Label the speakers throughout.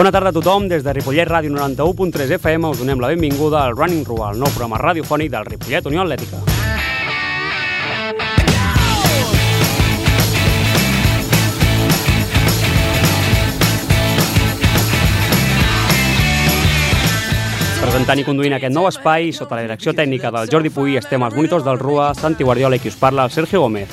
Speaker 1: Bona tarda a tothom. Des de Ripollet Ràdio 91.3 FM us donem la benvinguda al Running Rua, el nou programa radiofònic del Ripollet Unió Atlètica. Presentant i conduint aquest nou espai, sota la direcció tècnica del Jordi Puy, estem als monitors del RUA, Santi Guardiola i qui us parla, el Sergio Gómez.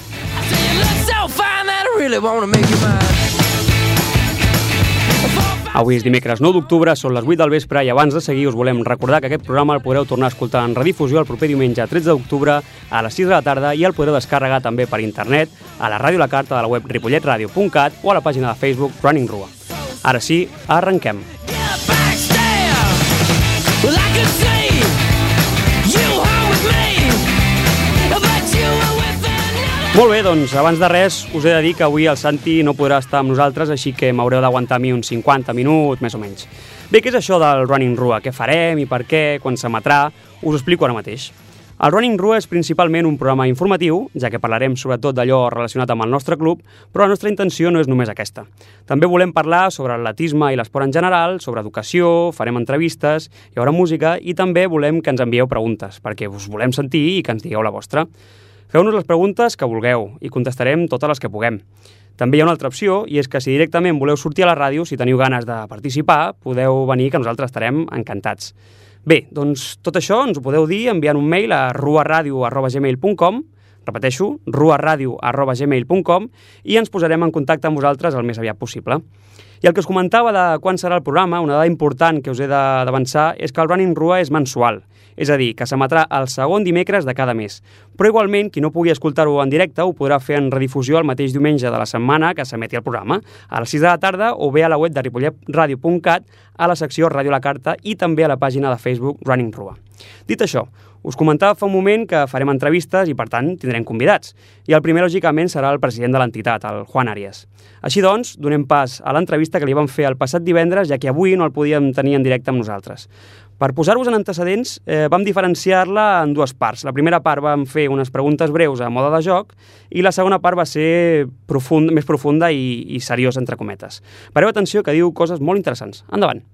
Speaker 1: Avui és dimecres 9 d'octubre, són les 8 del vespre i abans de seguir us volem recordar que aquest programa el podreu tornar a escoltar en redifusió el proper diumenge 13 d'octubre a les 6 de la tarda i el podreu descarregar també per internet a la ràdio La Carta de la web ripolletradio.cat o a la pàgina de Facebook Running Rua. Ara sí, arrenquem. Molt bé, doncs abans de res us he de dir que avui el Santi no podrà estar amb nosaltres, així que m'haureu d'aguantar a mi uns 50 minuts, més o menys. Bé, què és això del Running Rua? Què farem i per què? Quan s'emetrà? Us ho explico ara mateix. El Running Rua és principalment un programa informatiu, ja que parlarem sobretot d'allò relacionat amb el nostre club, però la nostra intenció no és només aquesta. També volem parlar sobre l'atletisme i l'esport en general, sobre educació, farem entrevistes, hi haurà música i també volem que ens envieu preguntes, perquè us volem sentir i que ens digueu la vostra. Feu-nos les preguntes que vulgueu i contestarem totes les que puguem. També hi ha una altra opció, i és que si directament voleu sortir a la ràdio, si teniu ganes de participar, podeu venir, que nosaltres estarem encantats. Bé, doncs tot això ens ho podeu dir enviant un mail a ruaradio.gmail.com repeteixo, ruaradio.gmail.com i ens posarem en contacte amb vosaltres el més aviat possible. I el que us comentava de quan serà el programa, una dada important que us he d'avançar és que el Running Rua és mensual, és a dir, que s'emetrà el segon dimecres de cada mes. Però igualment, qui no pugui escoltar-ho en directe ho podrà fer en redifusió el mateix diumenge de la setmana que s'emeti el programa, a les 6 de la tarda o bé a la web de ripolletradio.cat a la secció Ràdio la Carta i també a la pàgina de Facebook Running Rua. Dit això, us comentava fa un moment que farem entrevistes i, per tant, tindrem convidats. I el primer, lògicament, serà el president de l'entitat, el Juan Arias. Així doncs, donem pas a l'entrevista que li vam fer el passat divendres, ja que avui no el podíem tenir en directe amb nosaltres. Per posar-vos en antecedents, eh, vam diferenciar-la en dues parts. La primera part vam fer unes preguntes breus a moda de joc i la segona part va ser profund, més profunda i, i seriosa, entre cometes. Pareu atenció que diu coses molt interessants. Endavant.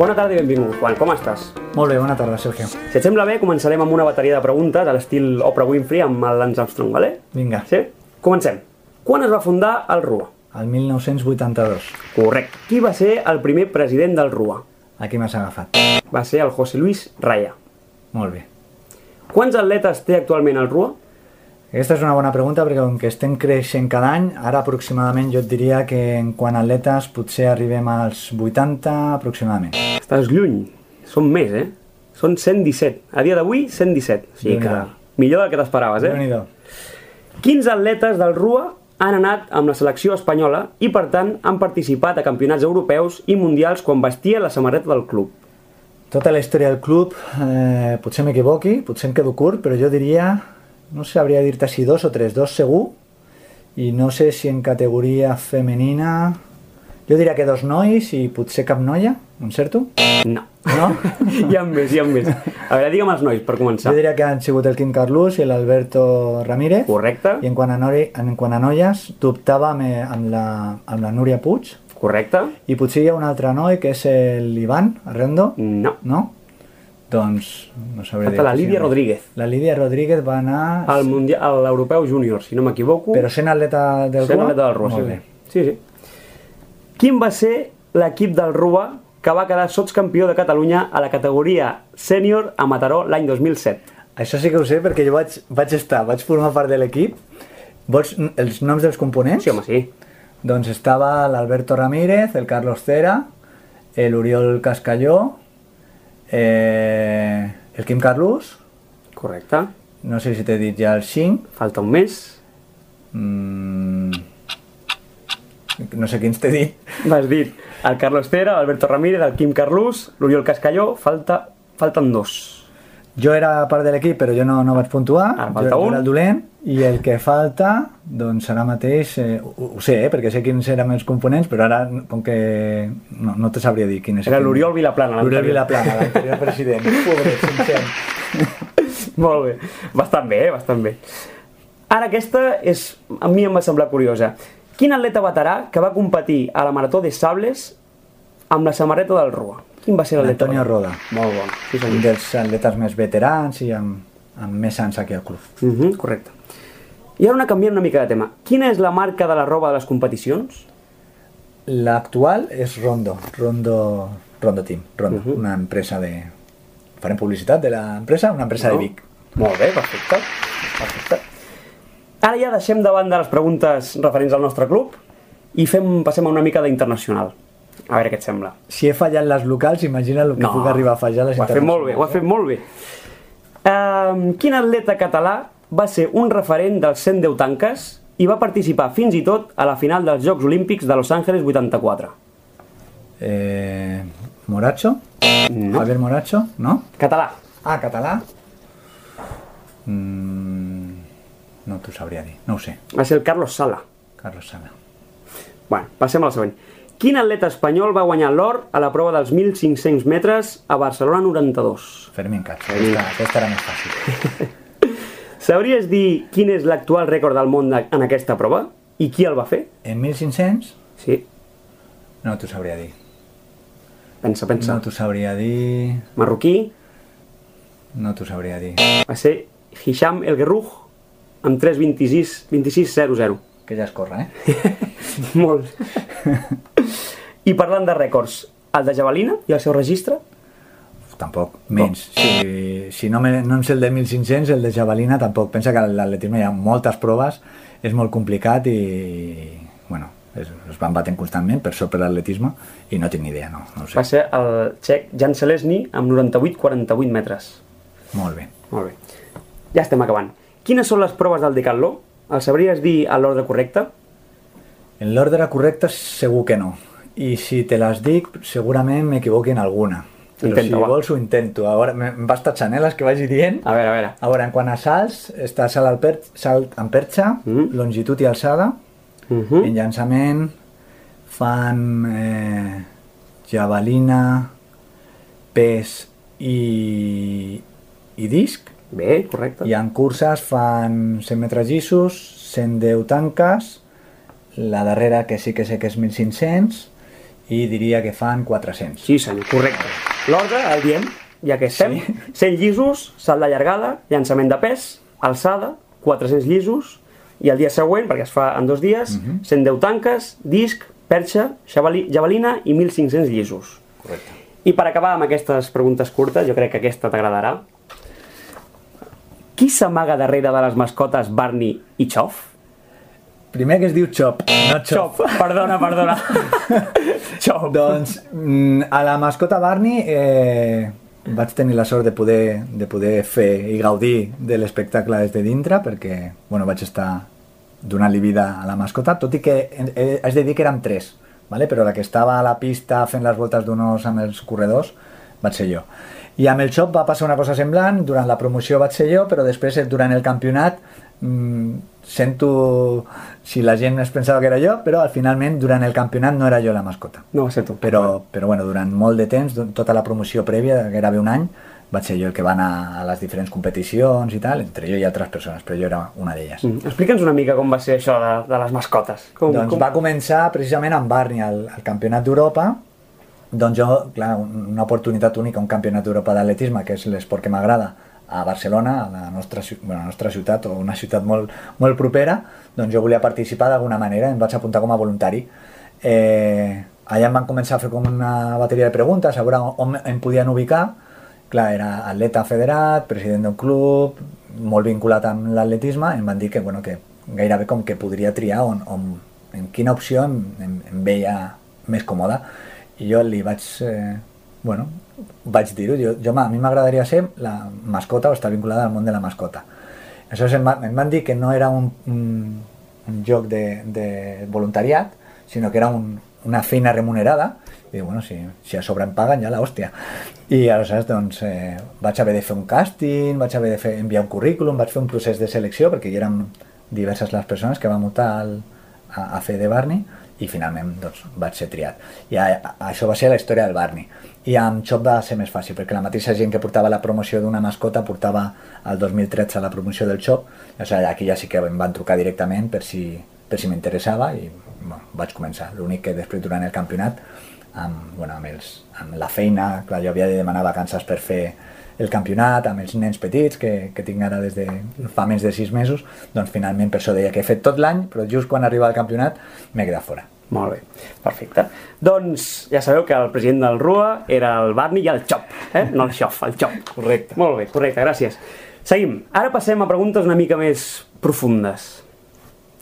Speaker 1: Bona tarda i benvingut, Juan. Com estàs?
Speaker 2: Molt bé, bona tarda, Sergio.
Speaker 1: Si et sembla bé, començarem amb una bateria de preguntes a l'estil Oprah Winfrey amb el Lance Armstrong, vale?
Speaker 2: Vinga.
Speaker 1: Sí? Comencem. Quan es va fundar el RUA?
Speaker 2: El 1982.
Speaker 1: Correcte. Qui va ser el primer president del RUA?
Speaker 2: Aquí m'has agafat.
Speaker 1: Va ser el José Luis Raya.
Speaker 2: Molt bé.
Speaker 1: Quants atletes té actualment el RUA?
Speaker 2: Aquesta és una bona pregunta perquè com que estem creixent cada any, ara aproximadament jo et diria que en quant a atletes potser arribem als 80 aproximadament.
Speaker 1: Estàs lluny. Són més, eh? Són 117. A dia d'avui, 117. O sigui que millor del que t'esperaves, eh? Quins atletes del RUA han anat amb la selecció espanyola i, per tant, han participat a campionats europeus i mundials quan vestia la samarreta del club?
Speaker 2: Tota la història del club, eh, potser m'equivoqui, potser em quedo curt, però jo diria, no sabria dir-te si dos o tres, dos segur, i no sé si en categoria femenina... Jo diria que dos nois i potser cap noia, encerto?
Speaker 1: No.
Speaker 2: No?
Speaker 1: hi ha més, hi ha més. A veure, digue'm els nois, per començar.
Speaker 2: Jo diria que han sigut el Quim Carlús i l'Alberto Ramírez.
Speaker 1: Correcte,
Speaker 2: I en quant a, nori, en quant a noies, dubtava amb, eh, amb, la, amb la Núria Puig.
Speaker 1: correcte.
Speaker 2: I potser hi ha un altre noi que és l'Ivan Arrendo,
Speaker 1: No.
Speaker 2: no? Doncs no sabré
Speaker 1: Falta la Lídia. Rodríguez.
Speaker 2: La Lídia Rodríguez va anar...
Speaker 1: Al mundial, a l'europeu júnior, si no m'equivoco.
Speaker 2: Però sent atleta del
Speaker 1: sent
Speaker 2: Rua?
Speaker 1: atleta del Rua, sí,
Speaker 2: bé.
Speaker 1: sí. sí. Quin va ser l'equip del Rua que va quedar sotscampió de Catalunya a la categoria sènior a Mataró l'any 2007?
Speaker 2: Això sí que ho sé perquè jo vaig, vaig estar, vaig formar part de l'equip. Vols els noms dels components?
Speaker 1: Sí, home, sí.
Speaker 2: Doncs estava l'Alberto Ramírez, el Carlos Cera, l'Oriol Cascalló, eh, el Quim Carlús,
Speaker 1: Correcte.
Speaker 2: no sé si t'he dit ja el 5,
Speaker 1: Falta un mes.
Speaker 2: mm, no sé quins t'he dit,
Speaker 1: M'has dit el Carlos Cera, l'Alberto Ramírez, el Quim Carlús, l'Oriol Cascalló, falta, falten dos.
Speaker 2: Jo era part de l'equip, però jo no, no vaig puntuar.
Speaker 1: Ara falta
Speaker 2: jo, jo
Speaker 1: un.
Speaker 2: era el dolent. I el que falta, doncs ara mateix, eh, ho, ho sé, eh, perquè sé quins eren els components, però ara, com que no, no te sabria dir quin és.
Speaker 1: Era l'Oriol Vilaplana.
Speaker 2: L'Oriol
Speaker 1: l'anterior.
Speaker 2: Vilaplana, l'anterior president. Pobre, sincer.
Speaker 1: Molt bé, bastant bé, eh? bastant bé. Ara aquesta és, a mi em va semblar curiosa. Quin atleta veterà que va competir a la Marató de Sables amb la samarreta del Rua? Quin va ser l'atleta?
Speaker 2: Antonio Roda.
Speaker 1: Molt bon. Sí,
Speaker 2: Un
Speaker 1: senyor.
Speaker 2: dels atletes més veterans i amb, amb més anys aquí al club.
Speaker 1: Uh -huh, correcte. I ara una canviant una mica de tema. Quina és la marca de la roba de les competicions?
Speaker 2: L'actual és Rondo, Rondo, Rondo Team, Rondo,
Speaker 1: Mhm.
Speaker 2: una empresa de... Farem publicitat de l'empresa, una empresa
Speaker 1: No?
Speaker 2: de Vic.
Speaker 1: Molt bé, perfecte. perfecte. Ara ja deixem de banda les preguntes referents al nostre club i fem, passem a una mica d'internacional. A veure què et sembla.
Speaker 2: Si he fallat les locals, imagina el que puc arribar a fallar a les
Speaker 1: ho has fet molt bé, ho has fet molt bé. Uh, quin atleta català va ser un referent dels 110 tanques i va participar fins i tot a la final dels Jocs Olímpics de Los Angeles 84?
Speaker 2: Eh, Moracho?
Speaker 1: No.
Speaker 2: Javier Moracho? No?
Speaker 1: Català.
Speaker 2: Ah, català? Mm, no t'ho sabria dir, no ho sé.
Speaker 1: Va ser el Carlos Sala.
Speaker 2: Carlos Sala.
Speaker 1: Bueno, passem al següent. Quin atleta espanyol va guanyar l'or a la prova dels 1.500 metres a Barcelona 92?
Speaker 2: Fermín Cacho,
Speaker 1: Fermín.
Speaker 2: aquesta, aquesta era més fàcil.
Speaker 1: Sabries dir quin és l'actual rècord del món en aquesta prova? I qui el va fer?
Speaker 2: En 1500?
Speaker 1: Sí,
Speaker 2: No t'ho sabria dir.
Speaker 1: pensa, pensa.
Speaker 2: No t'ho sabria dir...
Speaker 1: Marroquí
Speaker 2: No t'ho sabria dir.
Speaker 1: va ser Hisham El Guerrouj amb 3.26 26.00.
Speaker 2: Que ja es corre, eh?
Speaker 1: Molt. I parlant de rècords, el de javelina i el seu registre?
Speaker 2: Tampoc, menys. Si, si no, me, no em sé el de 1500, el de javelina tampoc. Pensa que l'atletisme hi ha moltes proves, és molt complicat i, bueno, es, es van batent constantment per sobre l'atletisme i no tinc ni idea, no, no ho sé.
Speaker 1: Va ser el txec Jan Selesny amb 98-48 metres.
Speaker 2: Molt bé.
Speaker 1: Molt bé. Ja estem acabant. Quines són les proves del decatló? El sabries dir a l'ordre correcte?
Speaker 2: En l'ordre correcte segur que no. I si te les dic, segurament m'equivoqui en alguna. Però
Speaker 1: Intenta,
Speaker 2: si
Speaker 1: va.
Speaker 2: vols ho intento. Ara me- em vas tatxant eh, les que vagi dient.
Speaker 1: A veure, a veure.
Speaker 2: A veure, en quant a salts, està salt, al per, salt en perxa,
Speaker 1: Mm.
Speaker 2: longitud i alçada.
Speaker 1: Uh
Speaker 2: En
Speaker 1: -huh.
Speaker 2: llançament fan eh, javelina, pes i, i disc.
Speaker 1: Bé, correcte.
Speaker 2: I en curses fan 100 metres llissos, 110 tanques, la darrera que sí que sé que és 1500 i diria que fan 400.
Speaker 1: Sí, senyor, correcte. L'ordre el diem, ja que estem. Sí. 100 llisos, salt de llargada, llançament de pes, alçada, 400 llisos, i el dia següent, perquè es fa en dos dies, uh -huh. 110 tanques, disc, perxa, javelina i 1.500 llisos.
Speaker 2: Correcte.
Speaker 1: I per acabar amb aquestes preguntes curtes, jo crec que aquesta t'agradarà. Qui s'amaga darrere de les mascotes Barney i Chof?
Speaker 2: Primer que es diu Chop, no Chop.
Speaker 1: Chof, perdona, perdona. Chof.
Speaker 2: Doncs mm, a la mascota Barney eh, vaig tenir la sort de poder, de poder fer i gaudir de l'espectacle des de dintre perquè bueno, vaig estar donant-li vida a la mascota, tot i que eh, eh, de dir que érem tres, vale? però la que estava a la pista fent les voltes d'un os amb els corredors vaig ser jo. I amb el Chop va passar una cosa semblant, durant la promoció vaig ser jo, però després durant el campionat mm, sento si la gent es pensava que era jo, però al finalment durant el campionat no era jo la mascota.
Speaker 1: No va ser tu.
Speaker 2: Però, però bueno, durant molt de temps, tota la promoció prèvia, que era bé un any, vaig ser jo el que va anar a les diferents competicions i tal, entre jo i altres persones, però jo era una d'elles.
Speaker 1: Mm. Explica'ns una mica com va ser això de, de les mascotes. Com,
Speaker 2: Doncs va començar precisament amb Barney al, al Campionat d'Europa, doncs jo, clar, un- una oportunitat única, un Campionat d'Europa d'atletisme, que és l'esport que m'agrada, a Barcelona, a la nostra, bueno, a la nostra ciutat, o una ciutat molt, molt propera, doncs jo volia participar d'alguna manera, em vaig apuntar com a voluntari. Eh, allà em van començar a fer com una bateria de preguntes, a veure on em podien ubicar, clar, era atleta federat, president d'un club, molt vinculat amb l'atletisme, em van dir que, bueno, que gairebé com que podria triar on, on, en quina opció em, em, em veia més còmode. I jo li vaig, eh, bueno, vaig dir-ho, jo, jo, a mi m'agradaria ser la mascota o estar vinculada al món de la mascota. Aleshores em, va, em van dir que no era un, un, un joc de, de voluntariat, sinó que era un, una feina remunerada, i dic, bueno, si, si a sobre em paguen ja la hòstia. I aleshores doncs, eh, vaig haver de fer un càsting, vaig haver de fer, enviar un currículum, vaig fer un procés de selecció, perquè hi eren diverses les persones que vam optar al, a, a fer de Barney, i finalment doncs, vaig ser triat. I a, a, això va ser la història del Barney. I amb Xop va ser més fàcil, perquè la mateixa gent que portava la promoció d'una mascota portava el 2013 la promoció del Xop, o sigui, aquí ja sí que em van trucar directament per si, per si m'interessava i bueno, vaig començar. L'únic que després durant el campionat, amb, bueno, amb, els, amb la feina, clar, jo havia de demanar vacances per fer el campionat amb els nens petits que, que tinc ara des de fa més de sis mesos, doncs finalment per això deia que he fet tot l'any, però just quan arriba el campionat m'he quedat fora.
Speaker 1: Molt bé, perfecte. Doncs ja sabeu que el president del RUA era el Barney i el Xop, eh? no el Xof, el Xop.
Speaker 2: Correcte.
Speaker 1: Molt bé, correcte, gràcies. Seguim. Ara passem a preguntes una mica més profundes.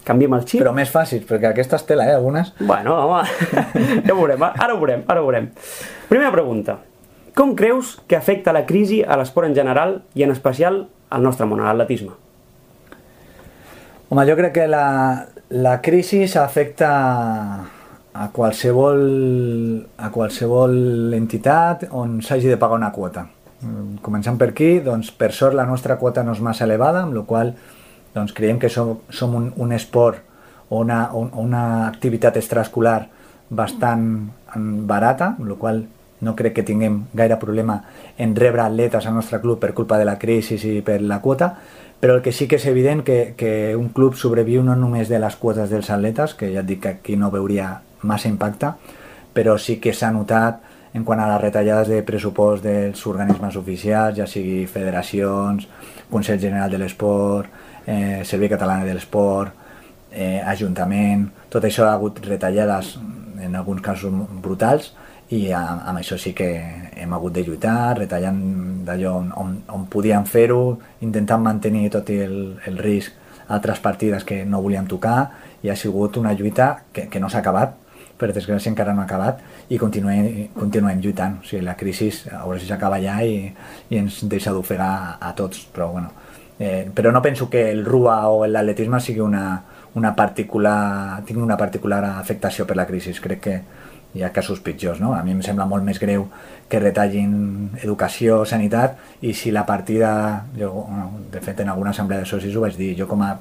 Speaker 1: Canviem el xip?
Speaker 2: Però més fàcils, perquè aquestes tela, eh, algunes.
Speaker 1: Bueno, home, ja ho veurem, ara ho veurem, ara ho veurem. Primera pregunta. Com creus que afecta la crisi a l'esport en general i en especial al nostre món, a l'atletisme?
Speaker 2: Home, jo crec que la, la crisi afecta a qualsevol, a qualsevol entitat on s'hagi de pagar una quota. Mm, Començant per aquí, doncs, per sort la nostra quota no és massa elevada, amb la qual doncs, creiem que som, som un, un esport o una, un, una activitat extraescolar bastant mm, barata, amb la qual no crec que tinguem gaire problema en rebre atletes al nostre club per culpa de la crisi i per la quota, però el que sí que és evident que, que un club sobreviu no només de les quotes dels atletes, que ja et dic que aquí no veuria massa impacte, però sí que s'ha notat en quant a les retallades de pressupost dels organismes oficials, ja sigui federacions, Consell General de l'Esport, eh, Servei Català de l'Esport, eh, Ajuntament, tot això ha hagut retallades en alguns casos brutals, i amb, això sí que hem hagut de lluitar, retallant d'allò on, on, on podíem fer-ho, intentant mantenir tot el, el risc altres partides que no volíem tocar i ha sigut una lluita que, que no s'ha acabat, per desgràcia encara no ha acabat i continuem, continuem lluitant. O sigui, la crisi a veure si s'acaba ja i, i ens deixa d'ofegar a, a tots, però bueno. Eh, però no penso que el RUA o l'atletisme sigui una, una particular, tingui una particular afectació per la crisi. Crec que hi ha casos pitjors, no? A mi em sembla molt més greu que retallin educació, sanitat, i si la partida, jo, de fet en alguna assemblea de socis ho vaig dir, jo com a,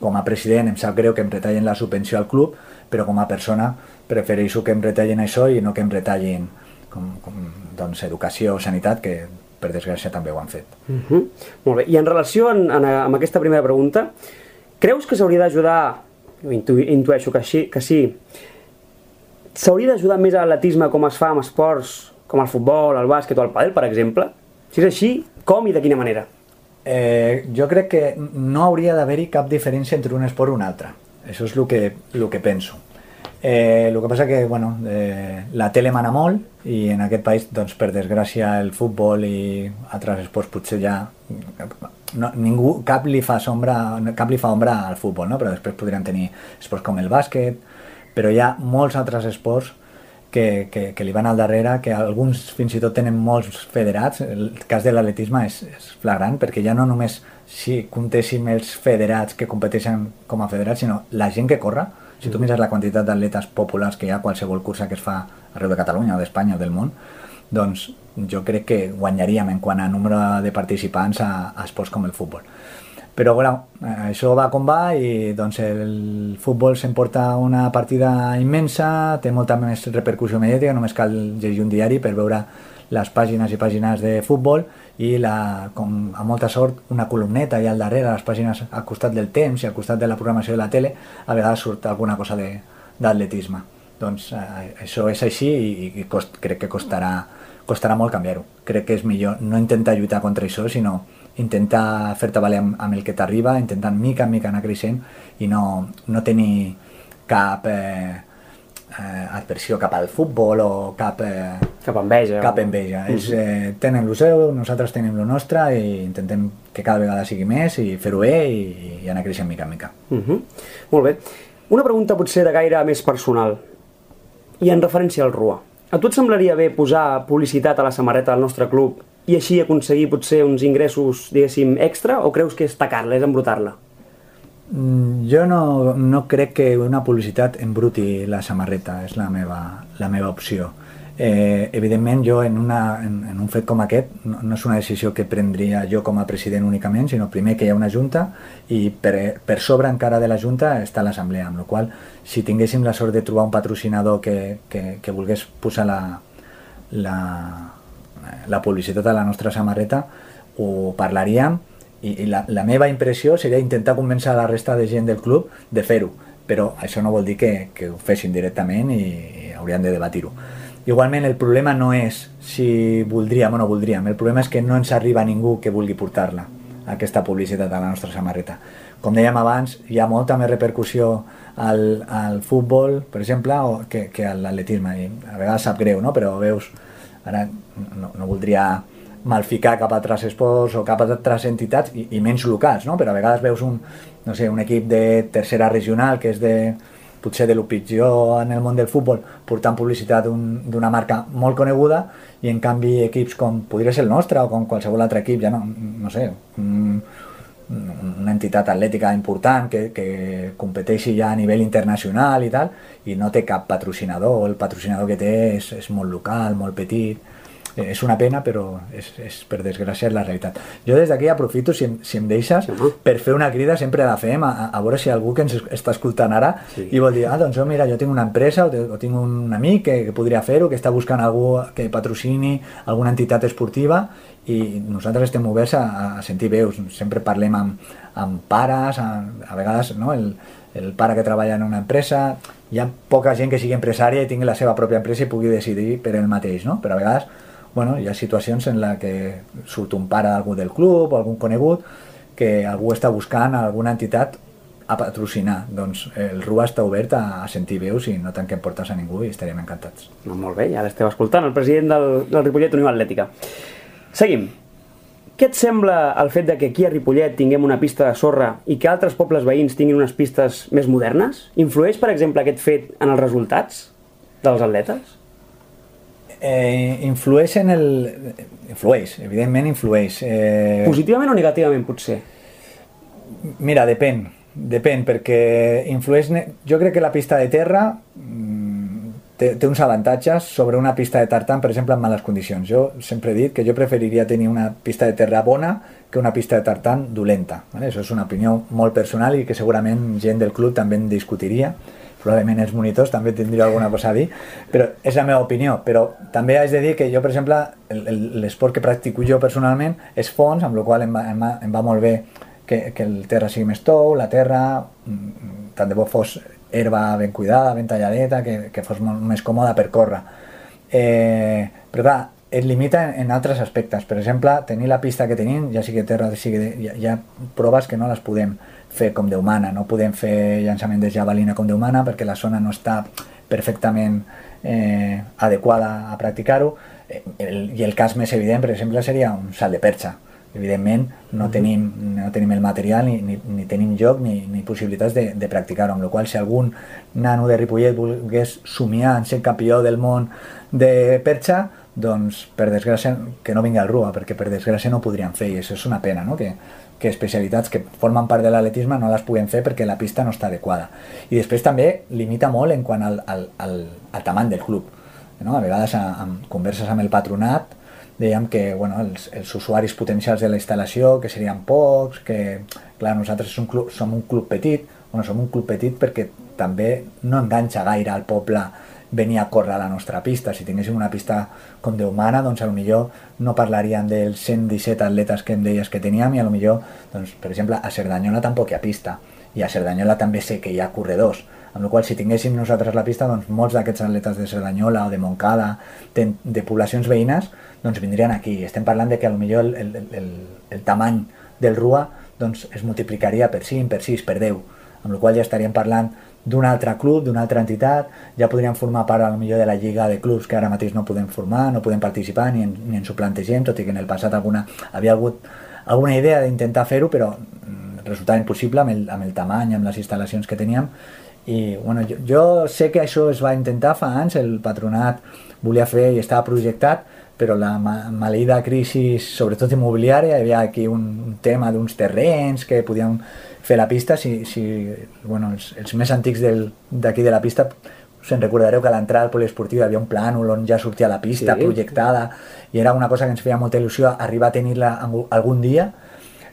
Speaker 2: com a president em sap greu que em retallen la subvenció al club, però com a persona prefereixo que em retallin això i no que em retallin com, com, doncs, educació o sanitat, que per desgràcia també ho han fet.
Speaker 1: Uh -huh. Molt bé. I en relació en, en, amb aquesta primera pregunta, creus que s'hauria d'ajudar, intu, intueixo que, sí, que sí, s'hauria d'ajudar més a l'atletisme com es fa amb esports com el futbol, el bàsquet o el pàdel, per exemple? Si és així, com i de quina manera?
Speaker 2: Eh, jo crec que no hauria d'haver-hi cap diferència entre un esport i un altre. Això és el que, el que penso. Eh, el que passa que bueno, eh, la tele mana molt i en aquest país, doncs, per desgràcia, el futbol i altres esports potser ja no, ningú, cap li fa sombra, cap li fa ombra al futbol, no? però després podríem tenir esports com el bàsquet, però hi ha molts altres esports que, que, que li van al darrere, que alguns fins i tot tenen molts federats. El cas de l'atletisme és, és flagrant, perquè ja no només si comptéssim els federats que competeixen com a federats, sinó la gent que corre. Si tu mm. mires la quantitat d'atletes populars que hi ha a qualsevol cursa que es fa arreu de Catalunya o d'Espanya o del món, doncs jo crec que guanyaríem en quant a número de participants a, a esports com el futbol però bueno, això va com va i doncs el futbol s'emporta una partida immensa, té molta més repercussió mediàtica, només cal llegir un diari per veure les pàgines i pàgines de futbol i la, com a molta sort una columneta i al darrere les pàgines al costat del temps i al costat de la programació de la tele a vegades surt alguna cosa d'atletisme. Doncs eh, això és així i, i cost, crec que costarà, costarà molt canviar-ho. Crec que és millor no intentar lluitar contra això sinó intentar fer-te valer amb, amb el que t'arriba, intentant mica en mica anar creixent i no, no tenir cap eh, eh, adversió cap al futbol o cap... Eh,
Speaker 1: cap enveja.
Speaker 2: Cap enveja. Mm. És, eh, tenen el seu, nosaltres tenim el nostre i intentem que cada vegada sigui més i fer-ho bé i, i anar creixent mica en mica.
Speaker 1: Mm -hmm. Molt bé. Una pregunta potser de gaire més personal i en referència al RUA. A tu et semblaria bé posar publicitat a la samarreta del nostre club i així aconseguir potser uns ingressos, diguéssim, extra, o creus que és tacar-la, és embrutar-la?
Speaker 2: Mm, jo no, no crec que una publicitat embruti la samarreta, és la meva, la meva opció. Eh, evidentment, jo en, una, en, en un fet com aquest no, no és una decisió que prendria jo com a president únicament, sinó primer que hi ha una junta i per, per sobre encara de la junta està l'assemblea, amb la qual si tinguéssim la sort de trobar un patrocinador que, que, que volgués posar la, la, la publicitat a la nostra samarreta, ho parlaríem i, i la, la meva impressió seria intentar convèncer la resta de gent del club de fer-ho, però això no vol dir que, que ho fessin directament i, i hauríem de debatir-ho. Igualment el problema no és si voldríem o no voldríem, el problema és que no ens arriba ningú que vulgui portar-la, aquesta publicitat a la nostra samarreta. Com dèiem abans, hi ha molta més repercussió al, al futbol, per exemple, o que, que a l'atletisme, a vegades sap greu, no? però veus, ara no, no voldria malficar cap a altres esports o cap a altres entitats i, i menys locals, no? però a vegades veus un, no sé, un equip de tercera regional que és de, potser de lo pitjor en el món del futbol portant publicitat d'una un, marca molt coneguda i en canvi equips com podria ser el nostre o com qualsevol altre equip, ja no, no sé, un, una entitat atlètica important que, que competeixi ja a nivell internacional i tal, i no té cap patrocinador, el patrocinador que té és, és molt local, molt petit, és una pena, però és, és per desgràcia la realitat. Jo des d'aquí aprofito, si em, si em deixes, sí. per fer una crida, sempre la fem, a, a veure si algú que ens està escoltant ara sí. i vol dir, ah, doncs oh, mira, jo tinc una empresa o, o tinc un amic que, que podria fer-ho, que està buscant algú que patrocini alguna entitat esportiva i nosaltres estem oberts a, a sentir veus. Sempre parlem amb, amb pares, a, a vegades no, el, el pare que treballa en una empresa, hi ha poca gent que sigui empresària i tingui la seva pròpia empresa i pugui decidir per ell mateix, no? però a vegades bueno, hi ha situacions en la que surt un pare d'algú del club o algun conegut que algú està buscant alguna entitat a patrocinar. Doncs el RUA està obert a, a sentir veus i no tanquem portes a ningú i estaríem encantats.
Speaker 1: No, molt bé, ja l'esteu escoltant, el president del, del Ripollet Unió Atlètica. Seguim. Què et sembla el fet de que aquí a Ripollet tinguem una pista de sorra i que altres pobles veïns tinguin unes pistes més modernes? Influeix, per exemple, aquest fet en els resultats dels atletes?
Speaker 2: Eh, influeix en el... Influeix, evidentment influeix.
Speaker 1: Eh... Positivament o negativament, potser?
Speaker 2: Mira, depèn. Depèn, perquè influeix... Jo crec que la pista de terra mm, té, té uns avantatges sobre una pista de tartan, per exemple, en males condicions. Jo sempre he dit que jo preferiria tenir una pista de terra bona que una pista de tartan dolenta. ¿vale? Això és una opinió molt personal i que segurament gent del club també en discutiria probablement els monitors també tindria alguna cosa a dir, però és la meva opinió. Però també haig de dir que jo, per exemple, l'esport que practico jo personalment és fons, amb la qual em va, em va, em va molt bé que, que el terra sigui més tou, la terra, mm, tant de bo fos herba ben cuidada, ben talladeta, que, que fos molt més còmoda per córrer. Eh, però clar, et limita en, en altres aspectes. Per exemple, tenir la pista que tenim, ja sigui terra, sigui, hi, hi ha proves que no les podem fer com Déu mana, no podem fer llançament de javelina com Déu mana perquè la zona no està perfectament eh, adequada a practicar-ho. Eh, i el cas més evident, per exemple, seria un salt de perxa. Evidentment no tenim, no tenim el material ni, ni, ni tenim lloc ni, ni possibilitats de, de practicar-ho, amb la qual si algun nano de Ripollet volgués somiar en ser campió del món de perxa, doncs per desgràcia que no vingui al RUA, perquè per desgràcia no podrien fer. I això és una pena, no? que que especialitats que formen part de l'atletisme no les puguem fer perquè la pista no està adequada. I després també limita molt en quant al, al, al, al tamany del club. No? A vegades amb converses amb el patronat dèiem que bueno, els, els usuaris potencials de la instal·lació que serien pocs, que clar, nosaltres som un club, som un club petit, bueno, som un club petit perquè també no enganxa gaire al poble venir a córrer a la nostra pista. Si tinguéssim una pista com Déu mana, doncs millor no parlaríem dels 117 atletes que em deies que teníem i millor, doncs, per exemple, a Cerdanyola tampoc hi ha pista. I a Cerdanyola també sé que hi ha corredors. Amb la qual si tinguéssim nosaltres la pista doncs molts d'aquests atletes de Cerdanyola o de Montcada de, de poblacions veïnes doncs vindrien aquí, estem parlant de que millor el, el, el, el tamany del RUA doncs es multiplicaria per 5, per 6, per 10 amb la qual ja estaríem parlant d'un altre club, d'una altra entitat, ja podríem formar part a millor de la lliga de clubs que ara mateix no podem formar, no podem participar ni, en, ni ens ho plantegem, tot i que en el passat alguna, havia hagut alguna idea d'intentar fer-ho, però mm, resultava impossible amb el, amb el tamany, amb les instal·lacions que teníem, i bueno, jo, jo sé que això es va intentar fa anys, el patronat volia fer i estava projectat, però la maleïda crisi, sobretot immobiliària, hi havia aquí un, tema d'uns terrenys que podíem fer la pista, si, si bueno, els, els més antics d'aquí de la pista se'n recordareu que a l'entrada al poliesportiu hi havia un plànol on ja sortia la pista sí. projectada i era una cosa que ens feia molta il·lusió arribar a tenir-la algun dia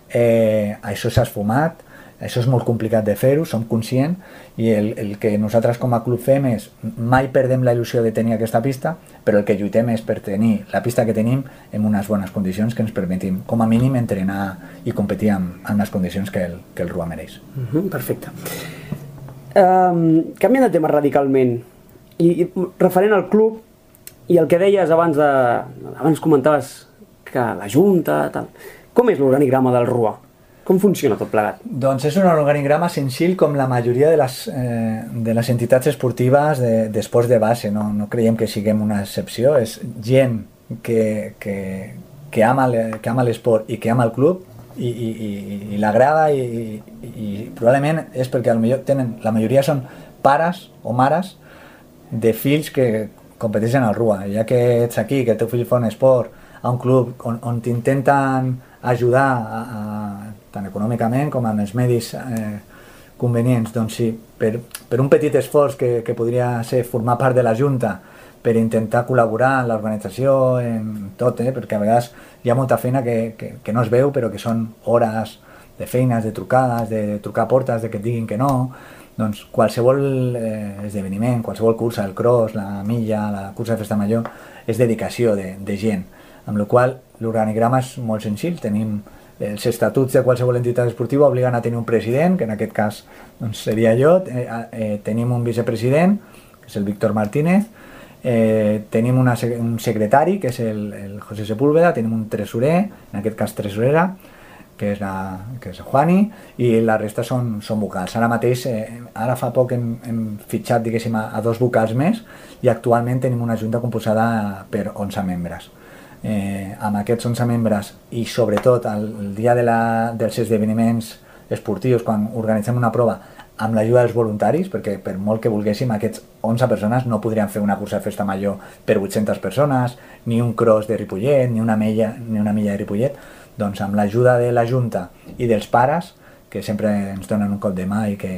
Speaker 2: eh, això s'ha esfumat això és molt complicat de fer-ho, som conscients i el, el que nosaltres com a club fem és mai perdem la il·lusió de tenir aquesta pista però el que lluitem és per tenir la pista que tenim en unes bones condicions que ens permetim com a mínim entrenar i competir en, en les condicions que el, que el RUA mereix.
Speaker 1: Uh mhm, -huh, perfecte. Um, canviant de tema radicalment i, i referent al club i el que deies abans de... abans comentaves que la Junta tal, com és l'organigrama del RUA? Com funciona tot plegat?
Speaker 2: Doncs és un organigrama senzill com la majoria de les, eh, de les entitats esportives d'esports de, de base. No, no creiem que siguem una excepció. És gent que, que, que ama l'esport i que ama el club i, i, i, i l'agrada i, i, i probablement és perquè millor tenen, la majoria són pares o mares de fills que competeixen al RUA. Ja que ets aquí, que el teu fill fa un esport a un club on, on t'intenten ajudar a, a tant econòmicament com amb els medis eh, convenients. Doncs sí, per, per un petit esforç que, que podria ser formar part de la Junta per intentar col·laborar en l'organització, en tot, eh? perquè a vegades hi ha molta feina que, que, que no es veu, però que són hores de feines, de trucades, de trucar a portes, de que et diguin que no, doncs qualsevol eh, esdeveniment, qualsevol cursa, el cross, la milla, la cursa de festa major, és dedicació de, de gent, amb la qual l'organigrama és molt senzill, tenim els estatuts de qualsevol entitat esportiva obliguen a tenir un president, que en aquest cas doncs, seria jo, eh, eh, tenim un vicepresident, que és el Víctor Martínez, eh, tenim una, un secretari, que és el, el José Sepúlveda, tenim un tresorer, en aquest cas tresorera, que és, la, que és Juani, i la resta són, són vocals. Ara mateix, eh, ara fa poc hem, hem fitxat, diguéssim, a, a dos vocals més, i actualment tenim una junta composada per 11 membres eh, amb aquests 11 membres i sobretot el, dia de la, dels esdeveniments esportius, quan organitzem una prova, amb l'ajuda dels voluntaris, perquè per molt que volguéssim, aquests 11 persones no podrien fer una cursa de festa major per 800 persones, ni un cross de Ripollet, ni una milla, ni una milla de Ripollet, doncs amb l'ajuda de la Junta i dels pares, que sempre ens donen un cop de mà i que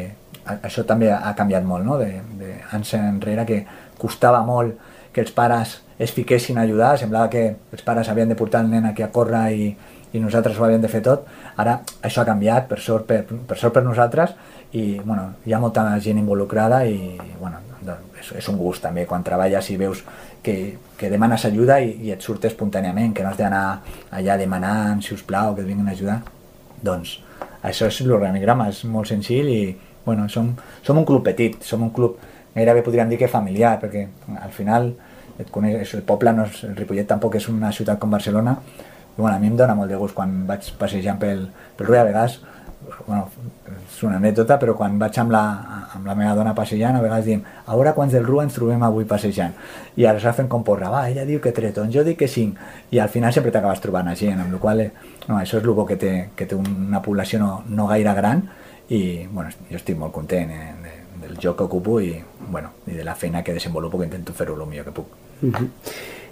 Speaker 2: això també ha canviat molt, no? de, de anys enrere que costava molt que els pares es fiquessin a ajudar, semblava que els pares havien de portar el nen aquí a córrer i, i nosaltres ho havíem de fer tot. Ara això ha canviat, per sort per, per, sort per nosaltres, i bueno, hi ha molta gent involucrada i bueno, doncs, és, és un gust també quan treballes i veus que, que demanes ajuda i, i et surt espontàniament, que no has d'anar allà demanant, si us plau, que et vinguin a ajudar. Doncs això és l'organigrama, és molt senzill i bueno, som, som un club petit, som un club gairebé podríem dir que familiar, perquè al final et coneix, el poble, no és, el Ripollet tampoc és una ciutat com Barcelona, i bueno, a mi em dona molt de gust quan vaig passejant pel, pel Rui, a vegades, bueno, és una anècdota, però quan vaig amb la, amb la meva dona passejant, a vegades diem, a veure quants del Rua ens trobem avui passejant. I ara s'ha fent com porra, va, ella diu que tretons, jo dic que cinc, i al final sempre t'acabes trobant a gent, amb la qual no, això és el bo que té, que té una població no, no gaire gran, i bueno, jo estic molt content eh, del joc que ocupo i, bueno, i de la feina que desenvolupo, que intento fer-ho el millor que puc.
Speaker 1: Uh -huh.